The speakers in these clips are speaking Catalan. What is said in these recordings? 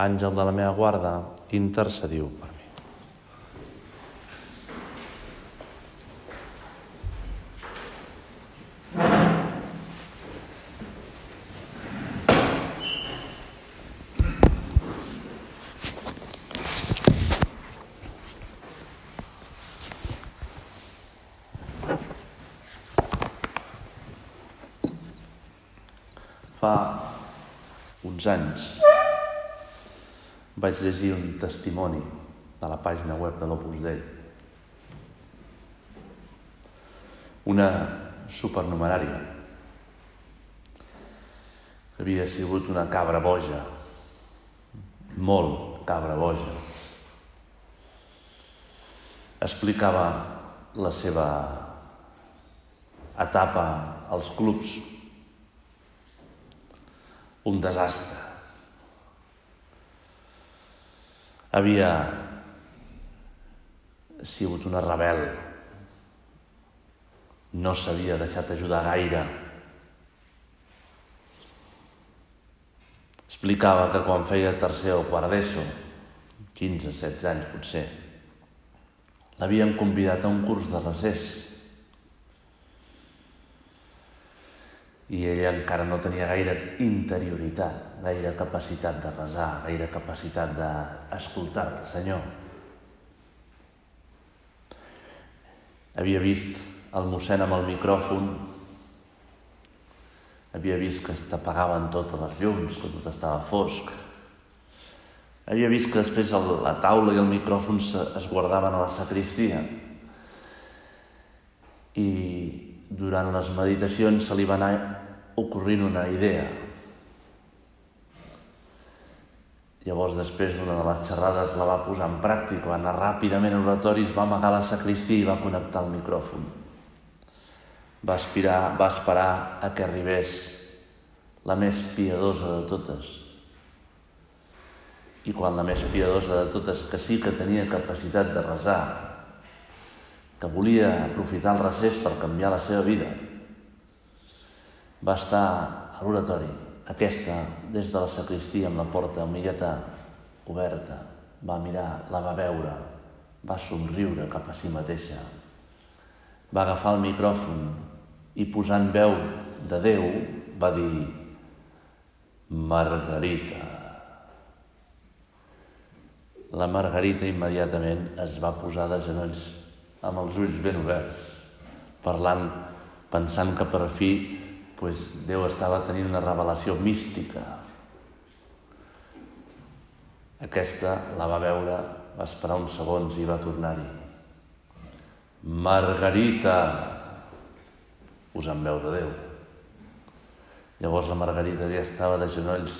àngel de la meva guarda, intercediu per mi. Fa uns anys vaig llegir un testimoni de la pàgina web de l'Opus Dei. Una supernumerària que havia sigut una cabra boja, molt cabra boja. Explicava la seva etapa als clubs un desastre. Havia sigut una rebel. No s'havia deixat ajudar gaire. Explicava que quan feia tercer o quart d'ESO, 15, 16 anys potser, l'havien convidat a un curs de recés i ella encara no tenia gaire interioritat, gaire capacitat de resar, gaire capacitat d'escoltar el Senyor. Havia vist el mossèn amb el micròfon, havia vist que t'apagaven totes les llums, que tot estava fosc. Havia vist que després la taula i el micròfon es guardaven a la sacristia. I durant les meditacions se li va anar ocorrint una idea. Llavors, després d'una de les xerrades, la va posar en pràctica, va anar ràpidament a oratoris, va amagar la sacristia i va connectar el micròfon. Va, aspirar, va esperar a que arribés la més piadosa de totes. I quan la més piadosa de totes, que sí que tenia capacitat de resar, que volia aprofitar el recés per canviar la seva vida, va estar a l'oratori, aquesta, des de la sacristia amb la porta humilleta oberta, va mirar, la va veure, va somriure cap a si mateixa, va agafar el micròfon i posant veu de Déu va dir Margarita. La Margarita immediatament es va posar de genolls amb els ulls ben oberts, parlant, pensant que per fi pues, Déu estava tenint una revelació mística. Aquesta la va veure, va esperar uns segons i va tornar-hi. Margarita! Us en veu de Déu. Llavors la Margarita, que estava de genolls,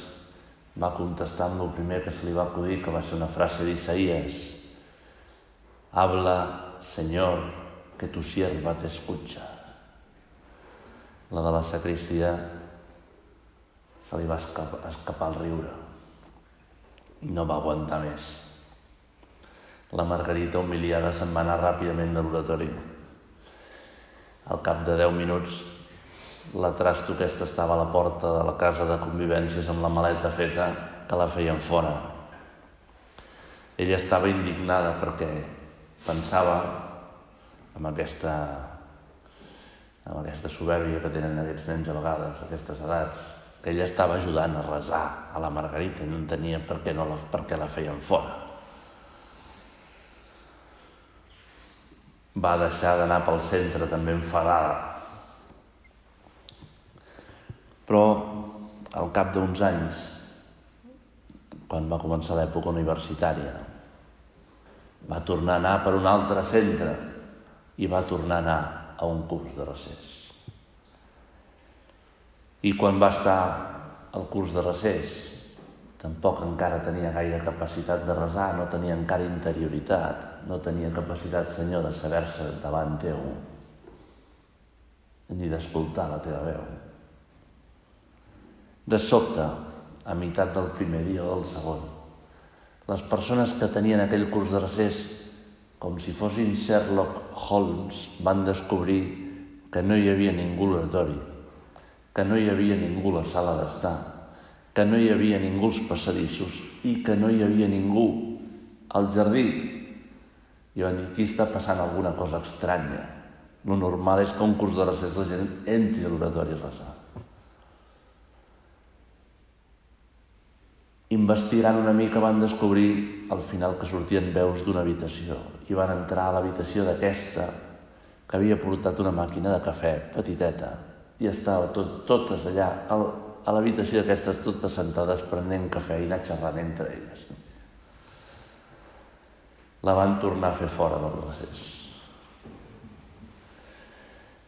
va contestar amb el primer que se li va acudir, que va ser una frase d'Isaías. Habla, Señor, que tu sierva te la de la sacristia se li va escapar, escapar el riure no va aguantar més. La Margarita, humiliada, se'n va anar ràpidament de l'oratori. Al cap de deu minuts, la trasto aquesta estava a la porta de la casa de convivències amb la maleta feta que la feien fora. Ella estava indignada perquè pensava amb aquesta amb aquesta soberbia que tenen aquests nens a vegades, aquestes edats, que ella estava ajudant a resar a la Margarita i no entenia per què, no la, per què la feien fora. Va deixar d'anar pel centre també enfadada. Però al cap d'uns anys, quan va començar l'època universitària, va tornar a anar per un altre centre i va tornar a anar a un curs de recés. I quan va estar al curs de recés, tampoc encara tenia gaire capacitat de resar, no tenia encara interioritat, no tenia capacitat, Senyor, de saber-se davant teu, ni d'escoltar la teva veu. De sobte, a meitat del primer dia o del segon, les persones que tenien aquell curs de recés, com si fossin Sherlock Holmes, van descobrir que no hi havia ningú a l'oratori, que no hi havia ningú a la sala d'estar, que no hi havia ningú als passadissos i que no hi havia ningú al jardí. I van dir, aquí està passant alguna cosa estranya. Lo normal és que un curs de recés la gent entri a l'oratori a resar. Investigant una mica van descobrir al final que sortien veus d'una habitació i van entrar a l'habitació d'aquesta que havia portat una màquina de cafè petiteta i estava tot, totes allà al, a l'habitació d'aquestes totes sentades prenent cafè i anar xerrant entre elles. La van tornar a fer fora del recés.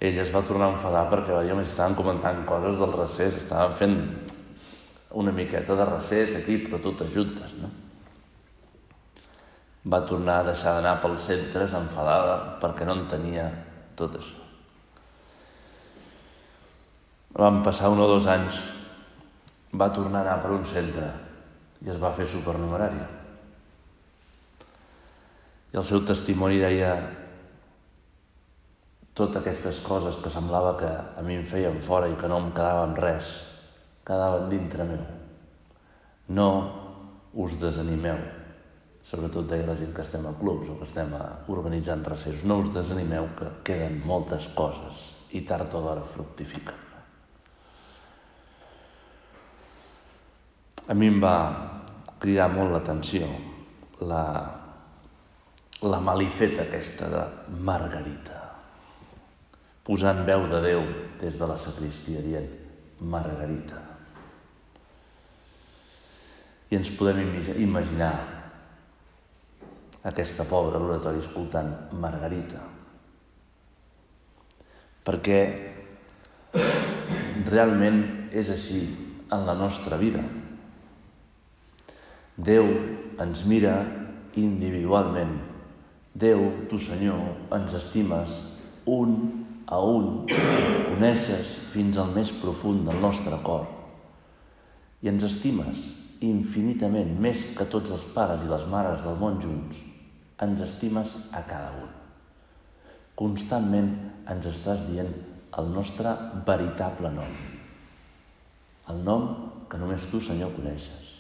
Ell es va tornar a enfadar perquè va dir, home, estaven comentant coses del recés, estaven fent una miqueta de recés aquí, però totes juntes, no? Va tornar a deixar d'anar pels centres enfadada perquè no entenia tot això. Van passar un o dos anys, va tornar a anar per un centre i es va fer supernumerària. I el seu testimoni deia totes aquestes coses que semblava que a mi em feien fora i que no em quedava amb res, quedaven dintre meu. No us desanimeu, sobretot deia la gent que estem a clubs o que estem organitzant recessos, no us desanimeu que queden moltes coses i tard o d'hora fructifiquen. A mi em va cridar molt l'atenció la, la malifeta aquesta de Margarita, posant veu de Déu des de la sacristia dient Margarita. I ens podem imaginar aquesta pobra l'oratori escoltant Margarita. Perquè realment és així en la nostra vida. Déu ens mira individualment. Déu, tu Senyor, ens estimes un a un, coneixes fins al més profund del nostre cor i ens estimes infinitament, més que tots els pares i les mares del món junts, ens estimes a cada un. Constantment ens estàs dient el nostre veritable nom. El nom que només tu, Senyor, coneixes.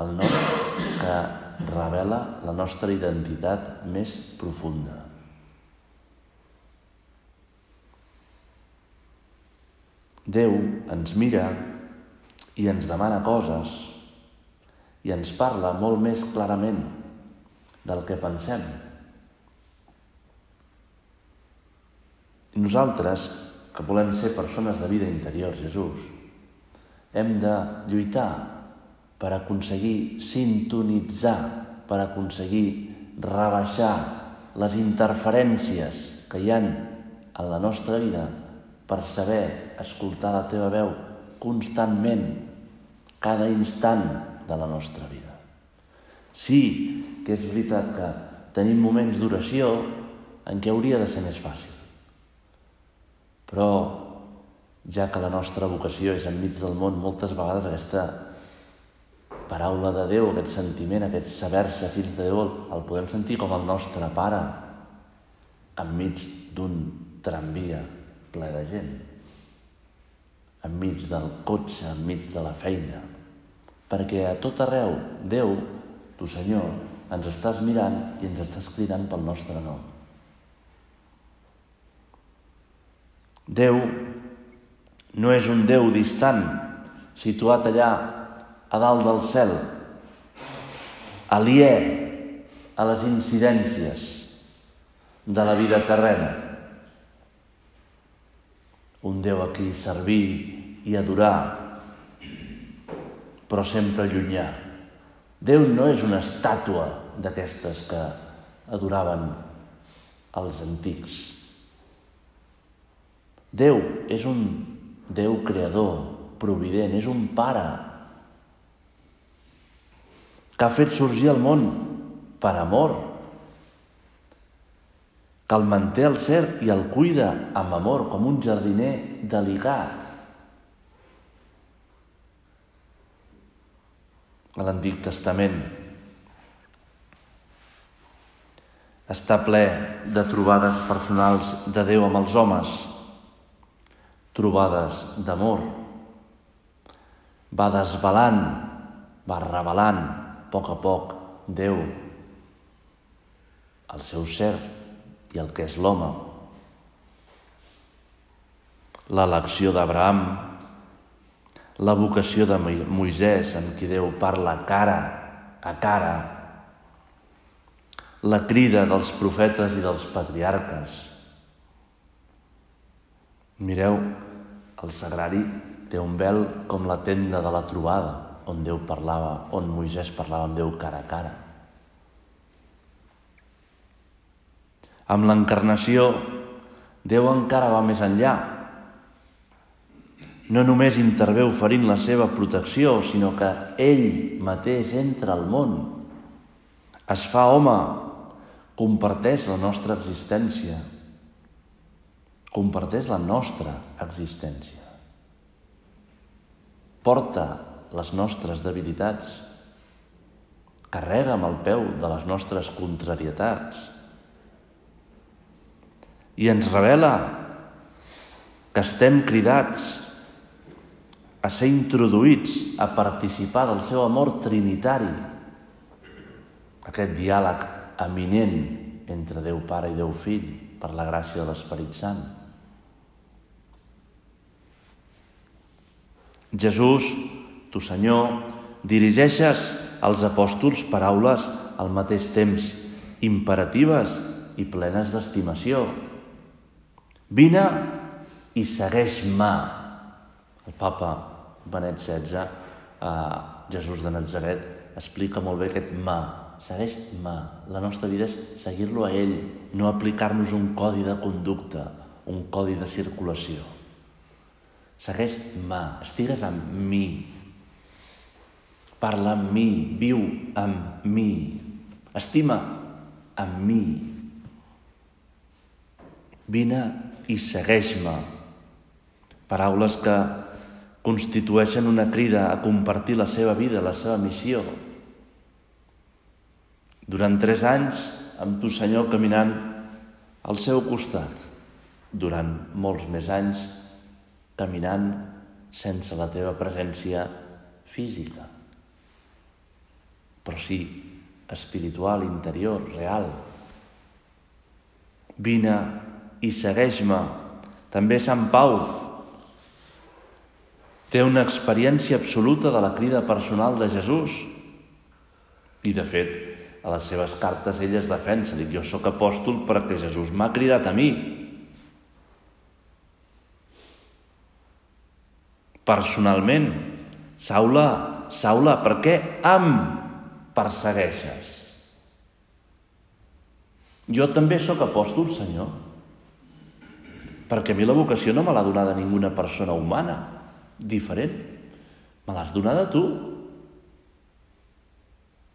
El nom que revela la nostra identitat més profunda. Déu ens mira i ens demana coses i ens parla molt més clarament del que pensem. Nosaltres, que volem ser persones de vida interior, Jesús, hem de lluitar per aconseguir sintonitzar, per aconseguir rebaixar les interferències que hi han en la nostra vida per saber escoltar la teva veu constantment, cada instant de la nostra vida. Sí que és veritat que tenim moments d'oració en què hauria de ser més fàcil. Però, ja que la nostra vocació és enmig del món, moltes vegades aquesta paraula de Déu, aquest sentiment, aquest saber-se fills de Déu, el podem sentir com el nostre pare enmig d'un tramvia ple de gent, enmig del cotxe, enmig de la feina, perquè a tot arreu Déu, tu Senyor, ens estàs mirant i ens estàs cridant pel nostre nom. Déu no és un Déu distant, situat allà a dalt del cel, aliè a les incidències de la vida terrena. Un Déu a qui servir i adorar però sempre llunyà. Déu no és una estàtua d'aquestes que adoraven els antics. Déu és un Déu creador, provident, és un pare que ha fet sorgir el món per amor, que el manté al cert i el cuida amb amor, com un jardiner delicat. A l'Antic Testament està ple de trobades personals de Déu amb els homes, trobades d'amor. Va desvelant, va revelant a poc a poc Déu el seu ser i el que és l'home. L'elecció d'Abraham, la vocació de Moisès, en qui Déu parla cara a cara, la crida dels profetes i dels patriarques. Mireu, el sagrari té un vel com la tenda de la trobada, on Déu parlava, on Moisès parlava amb Déu cara a cara. Amb l'encarnació, Déu encara va més enllà. No només intervé oferint la seva protecció, sinó que ell mateix entra al món, es fa home comparteix la nostra existència, comparteix la nostra existència, porta les nostres debilitats, carrega amb el peu de les nostres contrarietats. I ens revela que estem cridats a ser introduïts a participar del seu amor trinitari, aquest diàleg eminent entre Déu Pare i Déu Fill per la gràcia de l'Esperit Sant. Jesús, tu Senyor, dirigeixes als apòstols paraules al mateix temps imperatives i plenes d'estimació. Vine i segueix-me. El papa Benet XVI, eh, Jesús de Nazaret, explica molt bé aquest mà, segueix-me. La nostra vida és seguir-lo a ell, no aplicar-nos un codi de conducta, un codi de circulació. Segueix-me, estigues amb mi. Parla amb mi, viu amb mi. Estima amb mi. Vine i segueix-me. Paraules que constitueixen una crida a compartir la seva vida, la seva missió, durant tres anys, amb tu, Senyor, caminant al seu costat. Durant molts més anys, caminant sense la teva presència física, però sí espiritual, interior, real. Vine i segueix-me. També Sant Pau té una experiència absoluta de la crida personal de Jesús. I, de fet, a les seves cartes ell es defensa, dic, jo sóc apòstol perquè Jesús m'ha cridat a mi. Personalment, Saula, Saula, per què em persegueixes? Jo també sóc apòstol, Senyor, perquè a mi la vocació no me l'ha donada ninguna persona humana diferent, me l'has donada tu.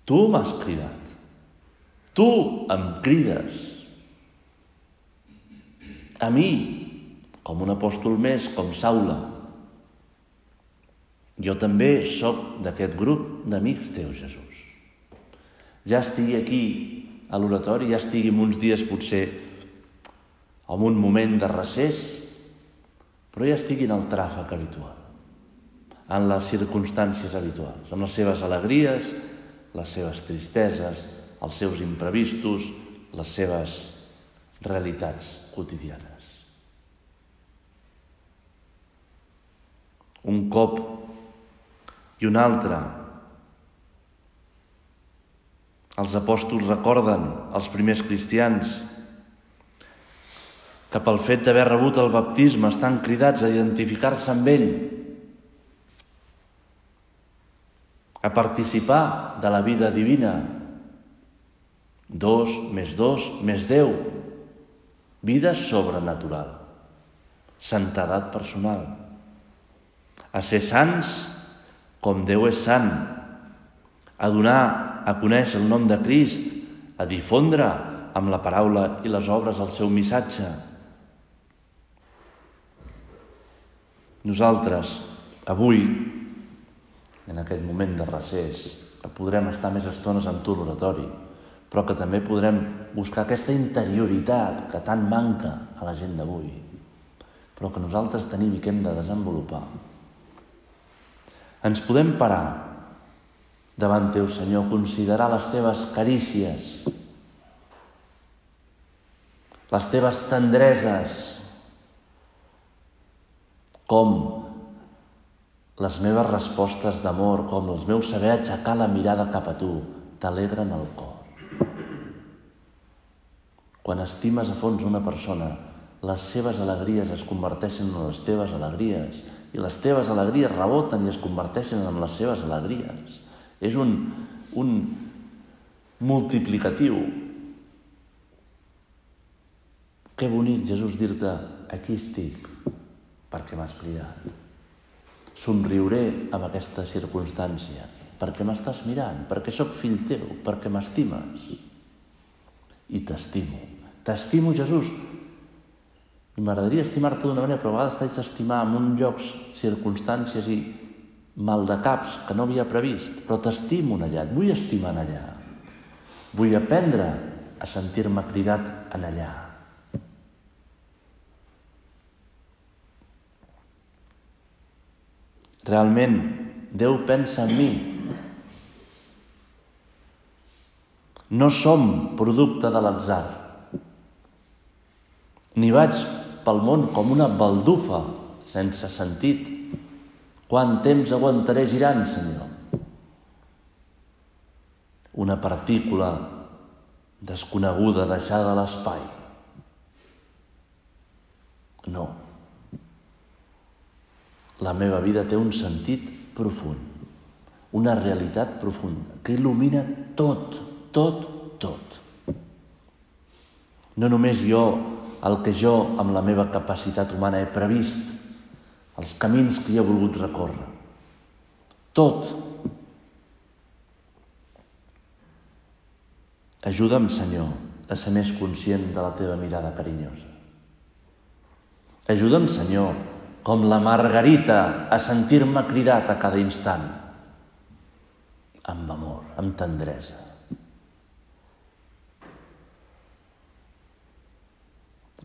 Tu m'has cridat. Tu em crides. A mi, com un apòstol més, com Saula. Jo també sóc d'aquest grup d'amics teus, Jesús. Ja estigui aquí a l'oratori, ja estigui uns dies potser en un moment de recés, però ja estigui en el tràfic habitual, en les circumstàncies habituals, amb les seves alegries, les seves tristeses, els seus imprevistos, les seves realitats quotidianes. Un cop i un altre. Els apòstols recorden als primers cristians que pel fet d'haver rebut el baptisme estan cridats a identificar-se amb ell, a participar de la vida divina, Dos més dos més deu. Vida sobrenatural. Santedat personal. A ser sants com Déu és sant. A donar a conèixer el nom de Crist, a difondre amb la paraula i les obres el seu missatge. Nosaltres, avui, en aquest moment de recés, que podrem estar més estones amb tu l'oratori, però que també podrem buscar aquesta interioritat que tant manca a la gent d'avui, però que nosaltres tenim i que hem de desenvolupar. Ens podem parar davant teu, Senyor, considerar les teves carícies, les teves tendreses, com les meves respostes d'amor, com els meus saber aixecar la mirada cap a tu, t'alegren el cor. Quan estimes a fons una persona, les seves alegries es converteixen en les teves alegries i les teves alegries reboten i es converteixen en les seves alegries. És un, un multiplicatiu. Que bonic, Jesús, dir-te, aquí estic, perquè m'has cridat. Somriuré amb aquesta circumstància, perquè m'estàs mirant, perquè sóc fill teu, perquè m'estimes. I t'estimo. T'estimo, Jesús. I m'agradaria estimar-te d'una manera, però a vegades t'haig d'estimar en un llocs, circumstàncies i mal de caps que no havia previst, però t'estimo allà, et vull estimar allà. Vull aprendre a sentir-me cridat en allà. Realment, Déu pensa en mi. No som producte de l'atzar. Ni vaig pel món com una baldufa, sense sentit. Quant temps aguantaré girant, Senyor? Una partícula desconeguda deixada a l'espai. No. La meva vida té un sentit profund, una realitat profunda, que il·lumina tot, tot, tot. No només jo el que jo, amb la meva capacitat humana, he previst, els camins que hi he volgut recórrer. Tot. Ajuda'm, Senyor, a ser més conscient de la teva mirada carinyosa. Ajuda'm, Senyor, com la Margarita, a sentir-me cridat a cada instant, amb amor, amb tendresa.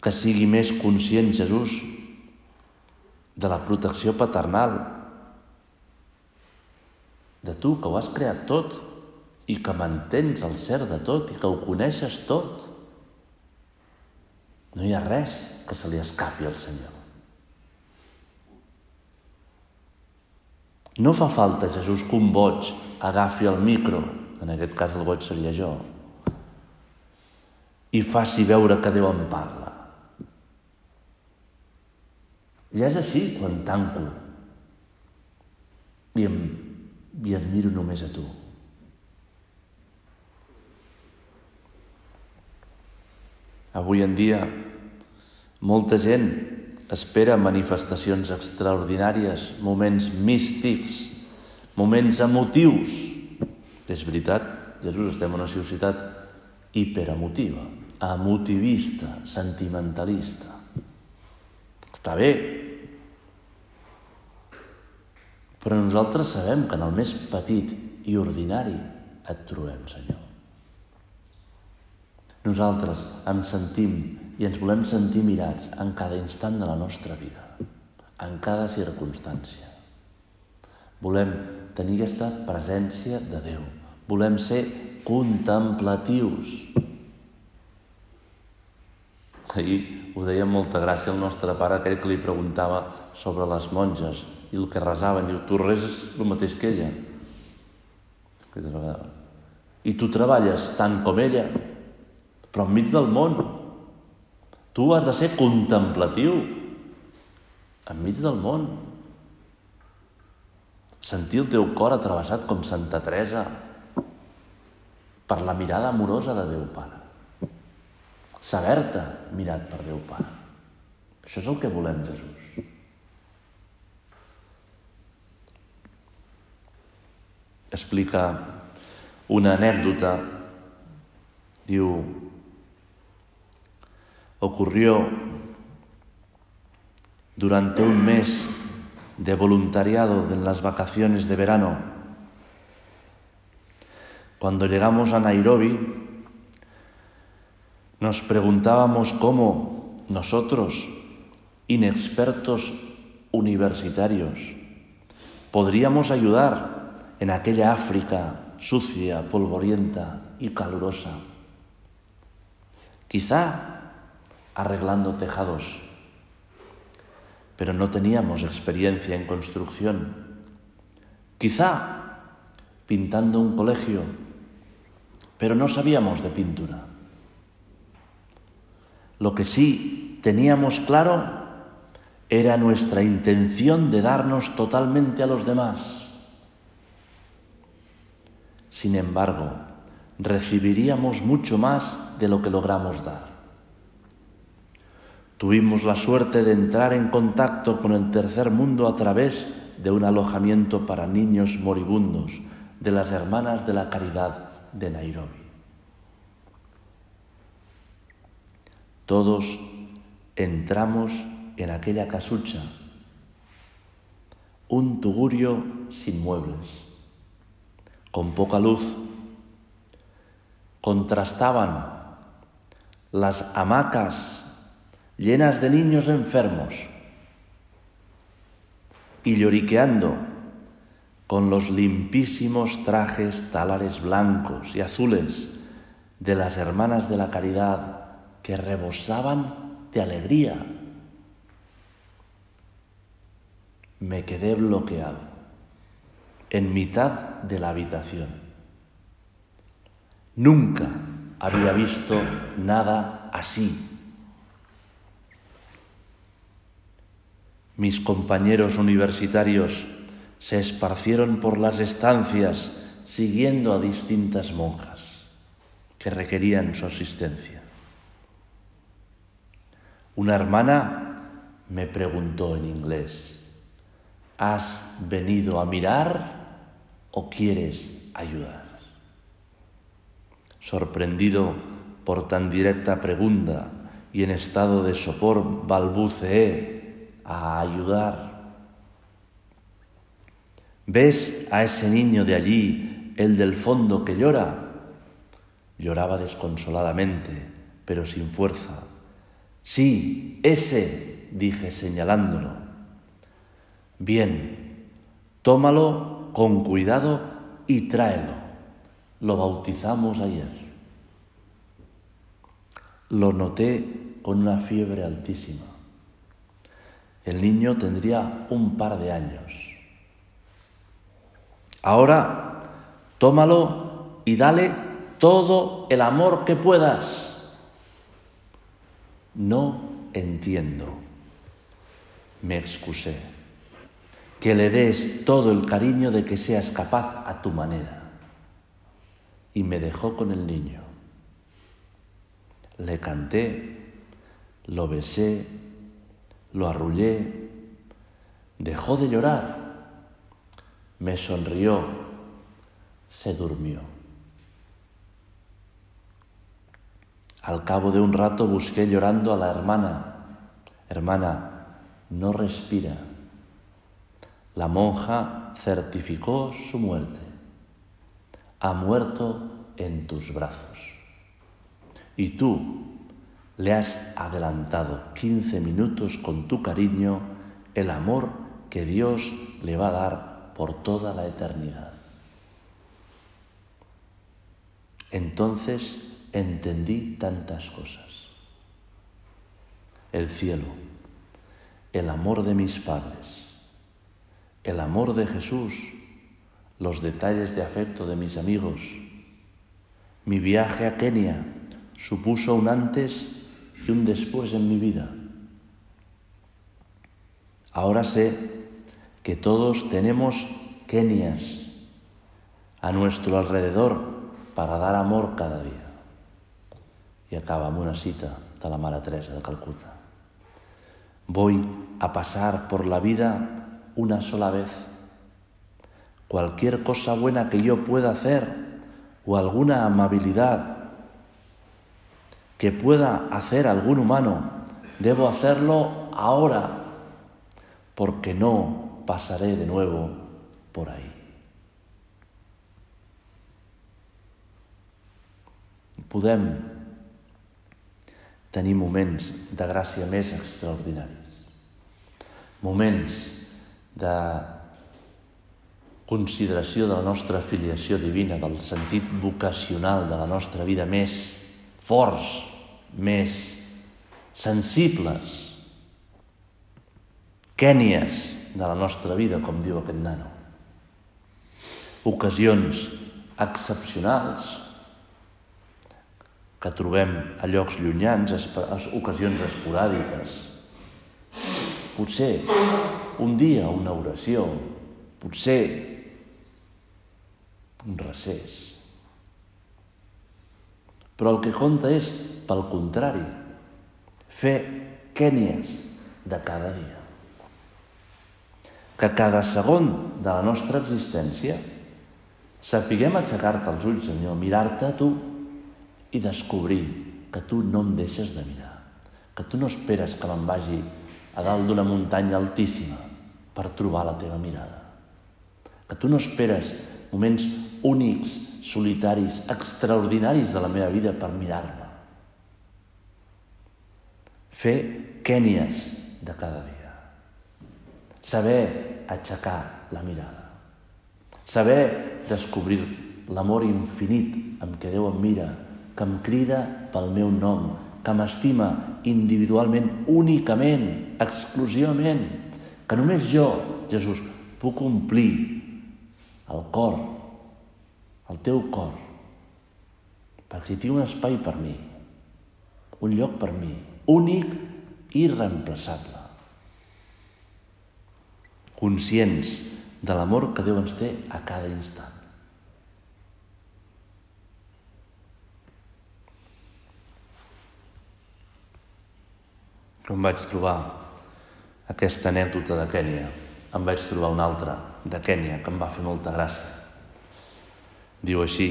que sigui més conscient Jesús de la protecció paternal, de tu que ho has creat tot i que mantens el cert de tot i que ho coneixes tot. No hi ha res que se li escapi al Senyor. No fa falta, Jesús, que un boig agafi el micro, en aquest cas el boig seria jo, i faci veure que Déu em parla. Ja és així quan tanco i, em, i et miro només a tu. Avui en dia, molta gent espera manifestacions extraordinàries, moments místics, moments emotius. És veritat, Jesús, estem en una societat hiperemotiva, emotivista, sentimentalista. Està bé, però nosaltres sabem que en el més petit i ordinari et trobem, Senyor. Nosaltres ens sentim i ens volem sentir mirats en cada instant de la nostra vida, en cada circumstància. Volem tenir aquesta presència de Déu. Volem ser contemplatius. Ahir ho deia amb molta gràcia el nostre pare, aquell que li preguntava sobre les monges i el que resaven, diu, tu reses el mateix que ella. I tu treballes tant com ella, però enmig del món. Tu has de ser contemplatiu enmig del món. Sentir el teu cor atravessat com Santa Teresa per la mirada amorosa de Déu Pare. Saber-te mirat per Déu Pare. Això és el que volem, Jesús. explica una anécdota. Diu, ocurrió durante un mes de voluntariado en las vacaciones de verano. Cuando llegamos a Nairobi, nos preguntábamos cómo nosotros, inexpertos universitarios, podríamos ayudar en aquella África sucia, polvorienta y calurosa. Quizá arreglando tejados, pero no teníamos experiencia en construcción. Quizá pintando un colegio, pero no sabíamos de pintura. Lo que sí teníamos claro era nuestra intención de darnos totalmente a los demás. Sin embargo, recibiríamos mucho más de lo que logramos dar. Tuvimos la suerte de entrar en contacto con el tercer mundo a través de un alojamiento para niños moribundos de las Hermanas de la Caridad de Nairobi. Todos entramos en aquella casucha, un tugurio sin muebles, con poca luz. Contrastaban las hamacas llenas de niños enfermos y lloriqueando con los limpísimos trajes talares blancos y azules de las hermanas de la caridad que rebosaban de alegría me quedé bloqueado en mitad de la habitación. Nunca había visto nada así. Mis compañeros universitarios se esparcieron por las estancias siguiendo a distintas monjas que requerían su asistencia. Una hermana me preguntó en inglés, ¿Has venido a mirar o quieres ayudar? Sorprendido por tan directa pregunta y en estado de sopor balbuceé a ayudar. ¿Ves a ese niño de allí, el del fondo que llora? Lloraba desconsoladamente, pero sin fuerza. Sí, ese, dije señalándolo. Bien, tómalo con cuidado y tráelo. Lo bautizamos ayer. Lo noté con una fiebre altísima. El niño tendría un par de años. Ahora, tómalo y dale todo el amor que puedas. No entiendo. Me excusé que le des todo el cariño de que seas capaz a tu manera. Y me dejó con el niño. Le canté, lo besé, lo arrullé, dejó de llorar, me sonrió, se durmió. Al cabo de un rato busqué llorando a la hermana. Hermana, no respira la monja certificó su muerte. Ha muerto en tus brazos. Y tú le has adelantado 15 minutos con tu cariño el amor que Dios le va a dar por toda la eternidad. Entonces entendí tantas cosas. El cielo, el amor de mis padres, el amor de Jesús, los detalles de afecto de mis amigos. Mi viaje a Kenia supuso un antes y un después en mi vida. Ahora sé que todos tenemos Kenias a nuestro alrededor para dar amor cada día. Y acaba una cita de la Mare de Calcuta. Voy a pasar por la vida una sola vez. Cualquier cosa buena que yo pueda hacer o alguna amabilidad que pueda hacer algún humano, debo hacerlo ahora, porque no pasaré de nuevo por ahí. Podem tenir moments de gràcia més extraordinaris, moments de consideració de la nostra filiació divina, del sentit vocacional de la nostra vida més forts, més sensibles, quènies de la nostra vida, com diu aquest nano. Ocasions excepcionals que trobem a llocs llunyans, ocasions esporàdiques. Potser un dia una oració, potser un recés. Però el que compta és, pel contrari, fer quènies de cada dia. Que cada segon de la nostra existència sapiguem aixecar-te els ulls, Senyor, mirar-te a tu i descobrir que tu no em deixes de mirar, que tu no esperes que me'n vagi a dalt d'una muntanya altíssima per trobar la teva mirada, que tu no esperes moments únics, solitaris, extraordinaris de la meva vida per mirar-me. Fer quènies de cada dia. Saber aixecar la mirada. Saber descobrir l'amor infinit amb què Déu em mira, que em crida pel meu nom, que m'estima individualment, únicament, exclusivament, que només jo, Jesús, puc omplir el cor el teu cor, perquè si tingui un espai per mi, un lloc per mi, únic i irreemplaçable. Conscients de l'amor que Déu ens té a cada instant. Quan vaig trobar aquesta anècdota de Kènia, em vaig trobar una altra de Kènia que em va fer molta gràcia. Diu així,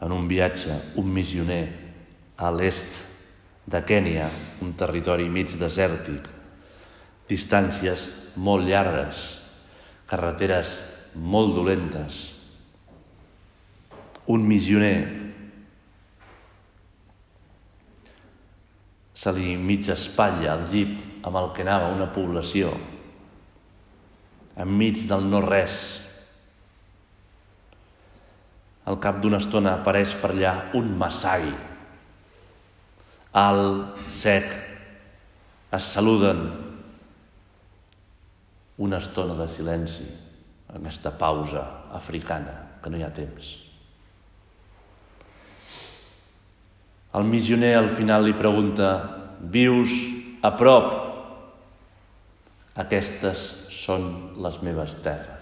en un viatge, un missioner a l'est de Kènia, un territori mig desèrtic, distàncies molt llargues, carreteres molt dolentes. Un missioner se li mig espatlla el jeep amb el que anava una població enmig del no-res, al cap d'una estona apareix per allà un massai. Alt, sec, es saluden. Una estona de silenci, aquesta pausa africana, que no hi ha temps. El missioner al final li pregunta, vius a prop? Aquestes són les meves terres.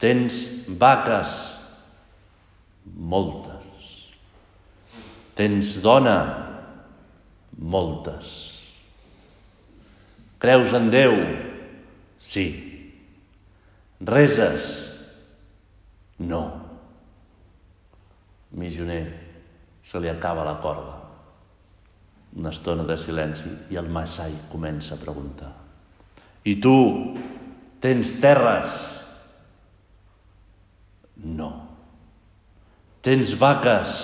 Tens vaques? Moltes. Tens dona? Moltes. Creus en Déu? Sí. Reses? No. Missioner, se li acaba la corda. Una estona de silenci i el Masai comença a preguntar. I tu, tens terres? No. Tens vaques?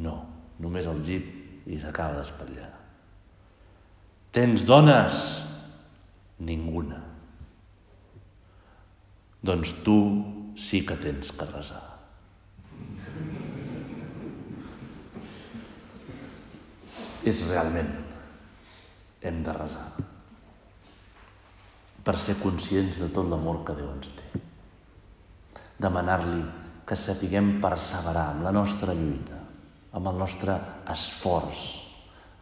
No. Només el jeep i s'acaba d'espatllar. Tens dones? Ninguna. Doncs tu sí que tens que resar. És realment, hem de resar per ser conscients de tot l'amor que Déu ens té demanar-li que sapiguem perseverar amb la nostra lluita, amb el nostre esforç,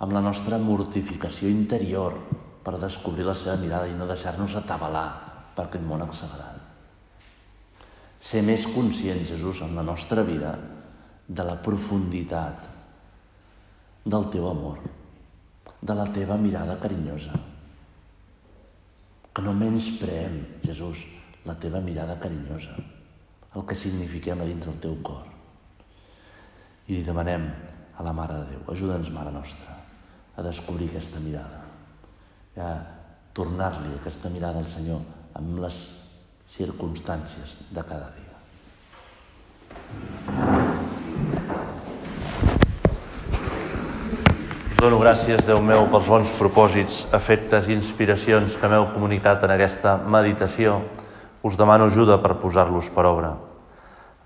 amb la nostra mortificació interior per descobrir la seva mirada i no deixar-nos atabalar per aquest món accelerat. Ser més conscients, Jesús, en la nostra vida de la profunditat del teu amor, de la teva mirada carinyosa. Que no menyspreem, Jesús, la teva mirada carinyosa el que signifiquem a dins del teu cor. I li demanem a la Mare de Déu, ajuda'ns, Mare Nostra, a descobrir aquesta mirada, a tornar-li aquesta mirada al Senyor amb les circumstàncies de cada dia. Us dono gràcies, Déu meu, pels bons propòsits, efectes i inspiracions que m'heu comunicat en aquesta meditació. Us demano ajuda per posar-los per obra.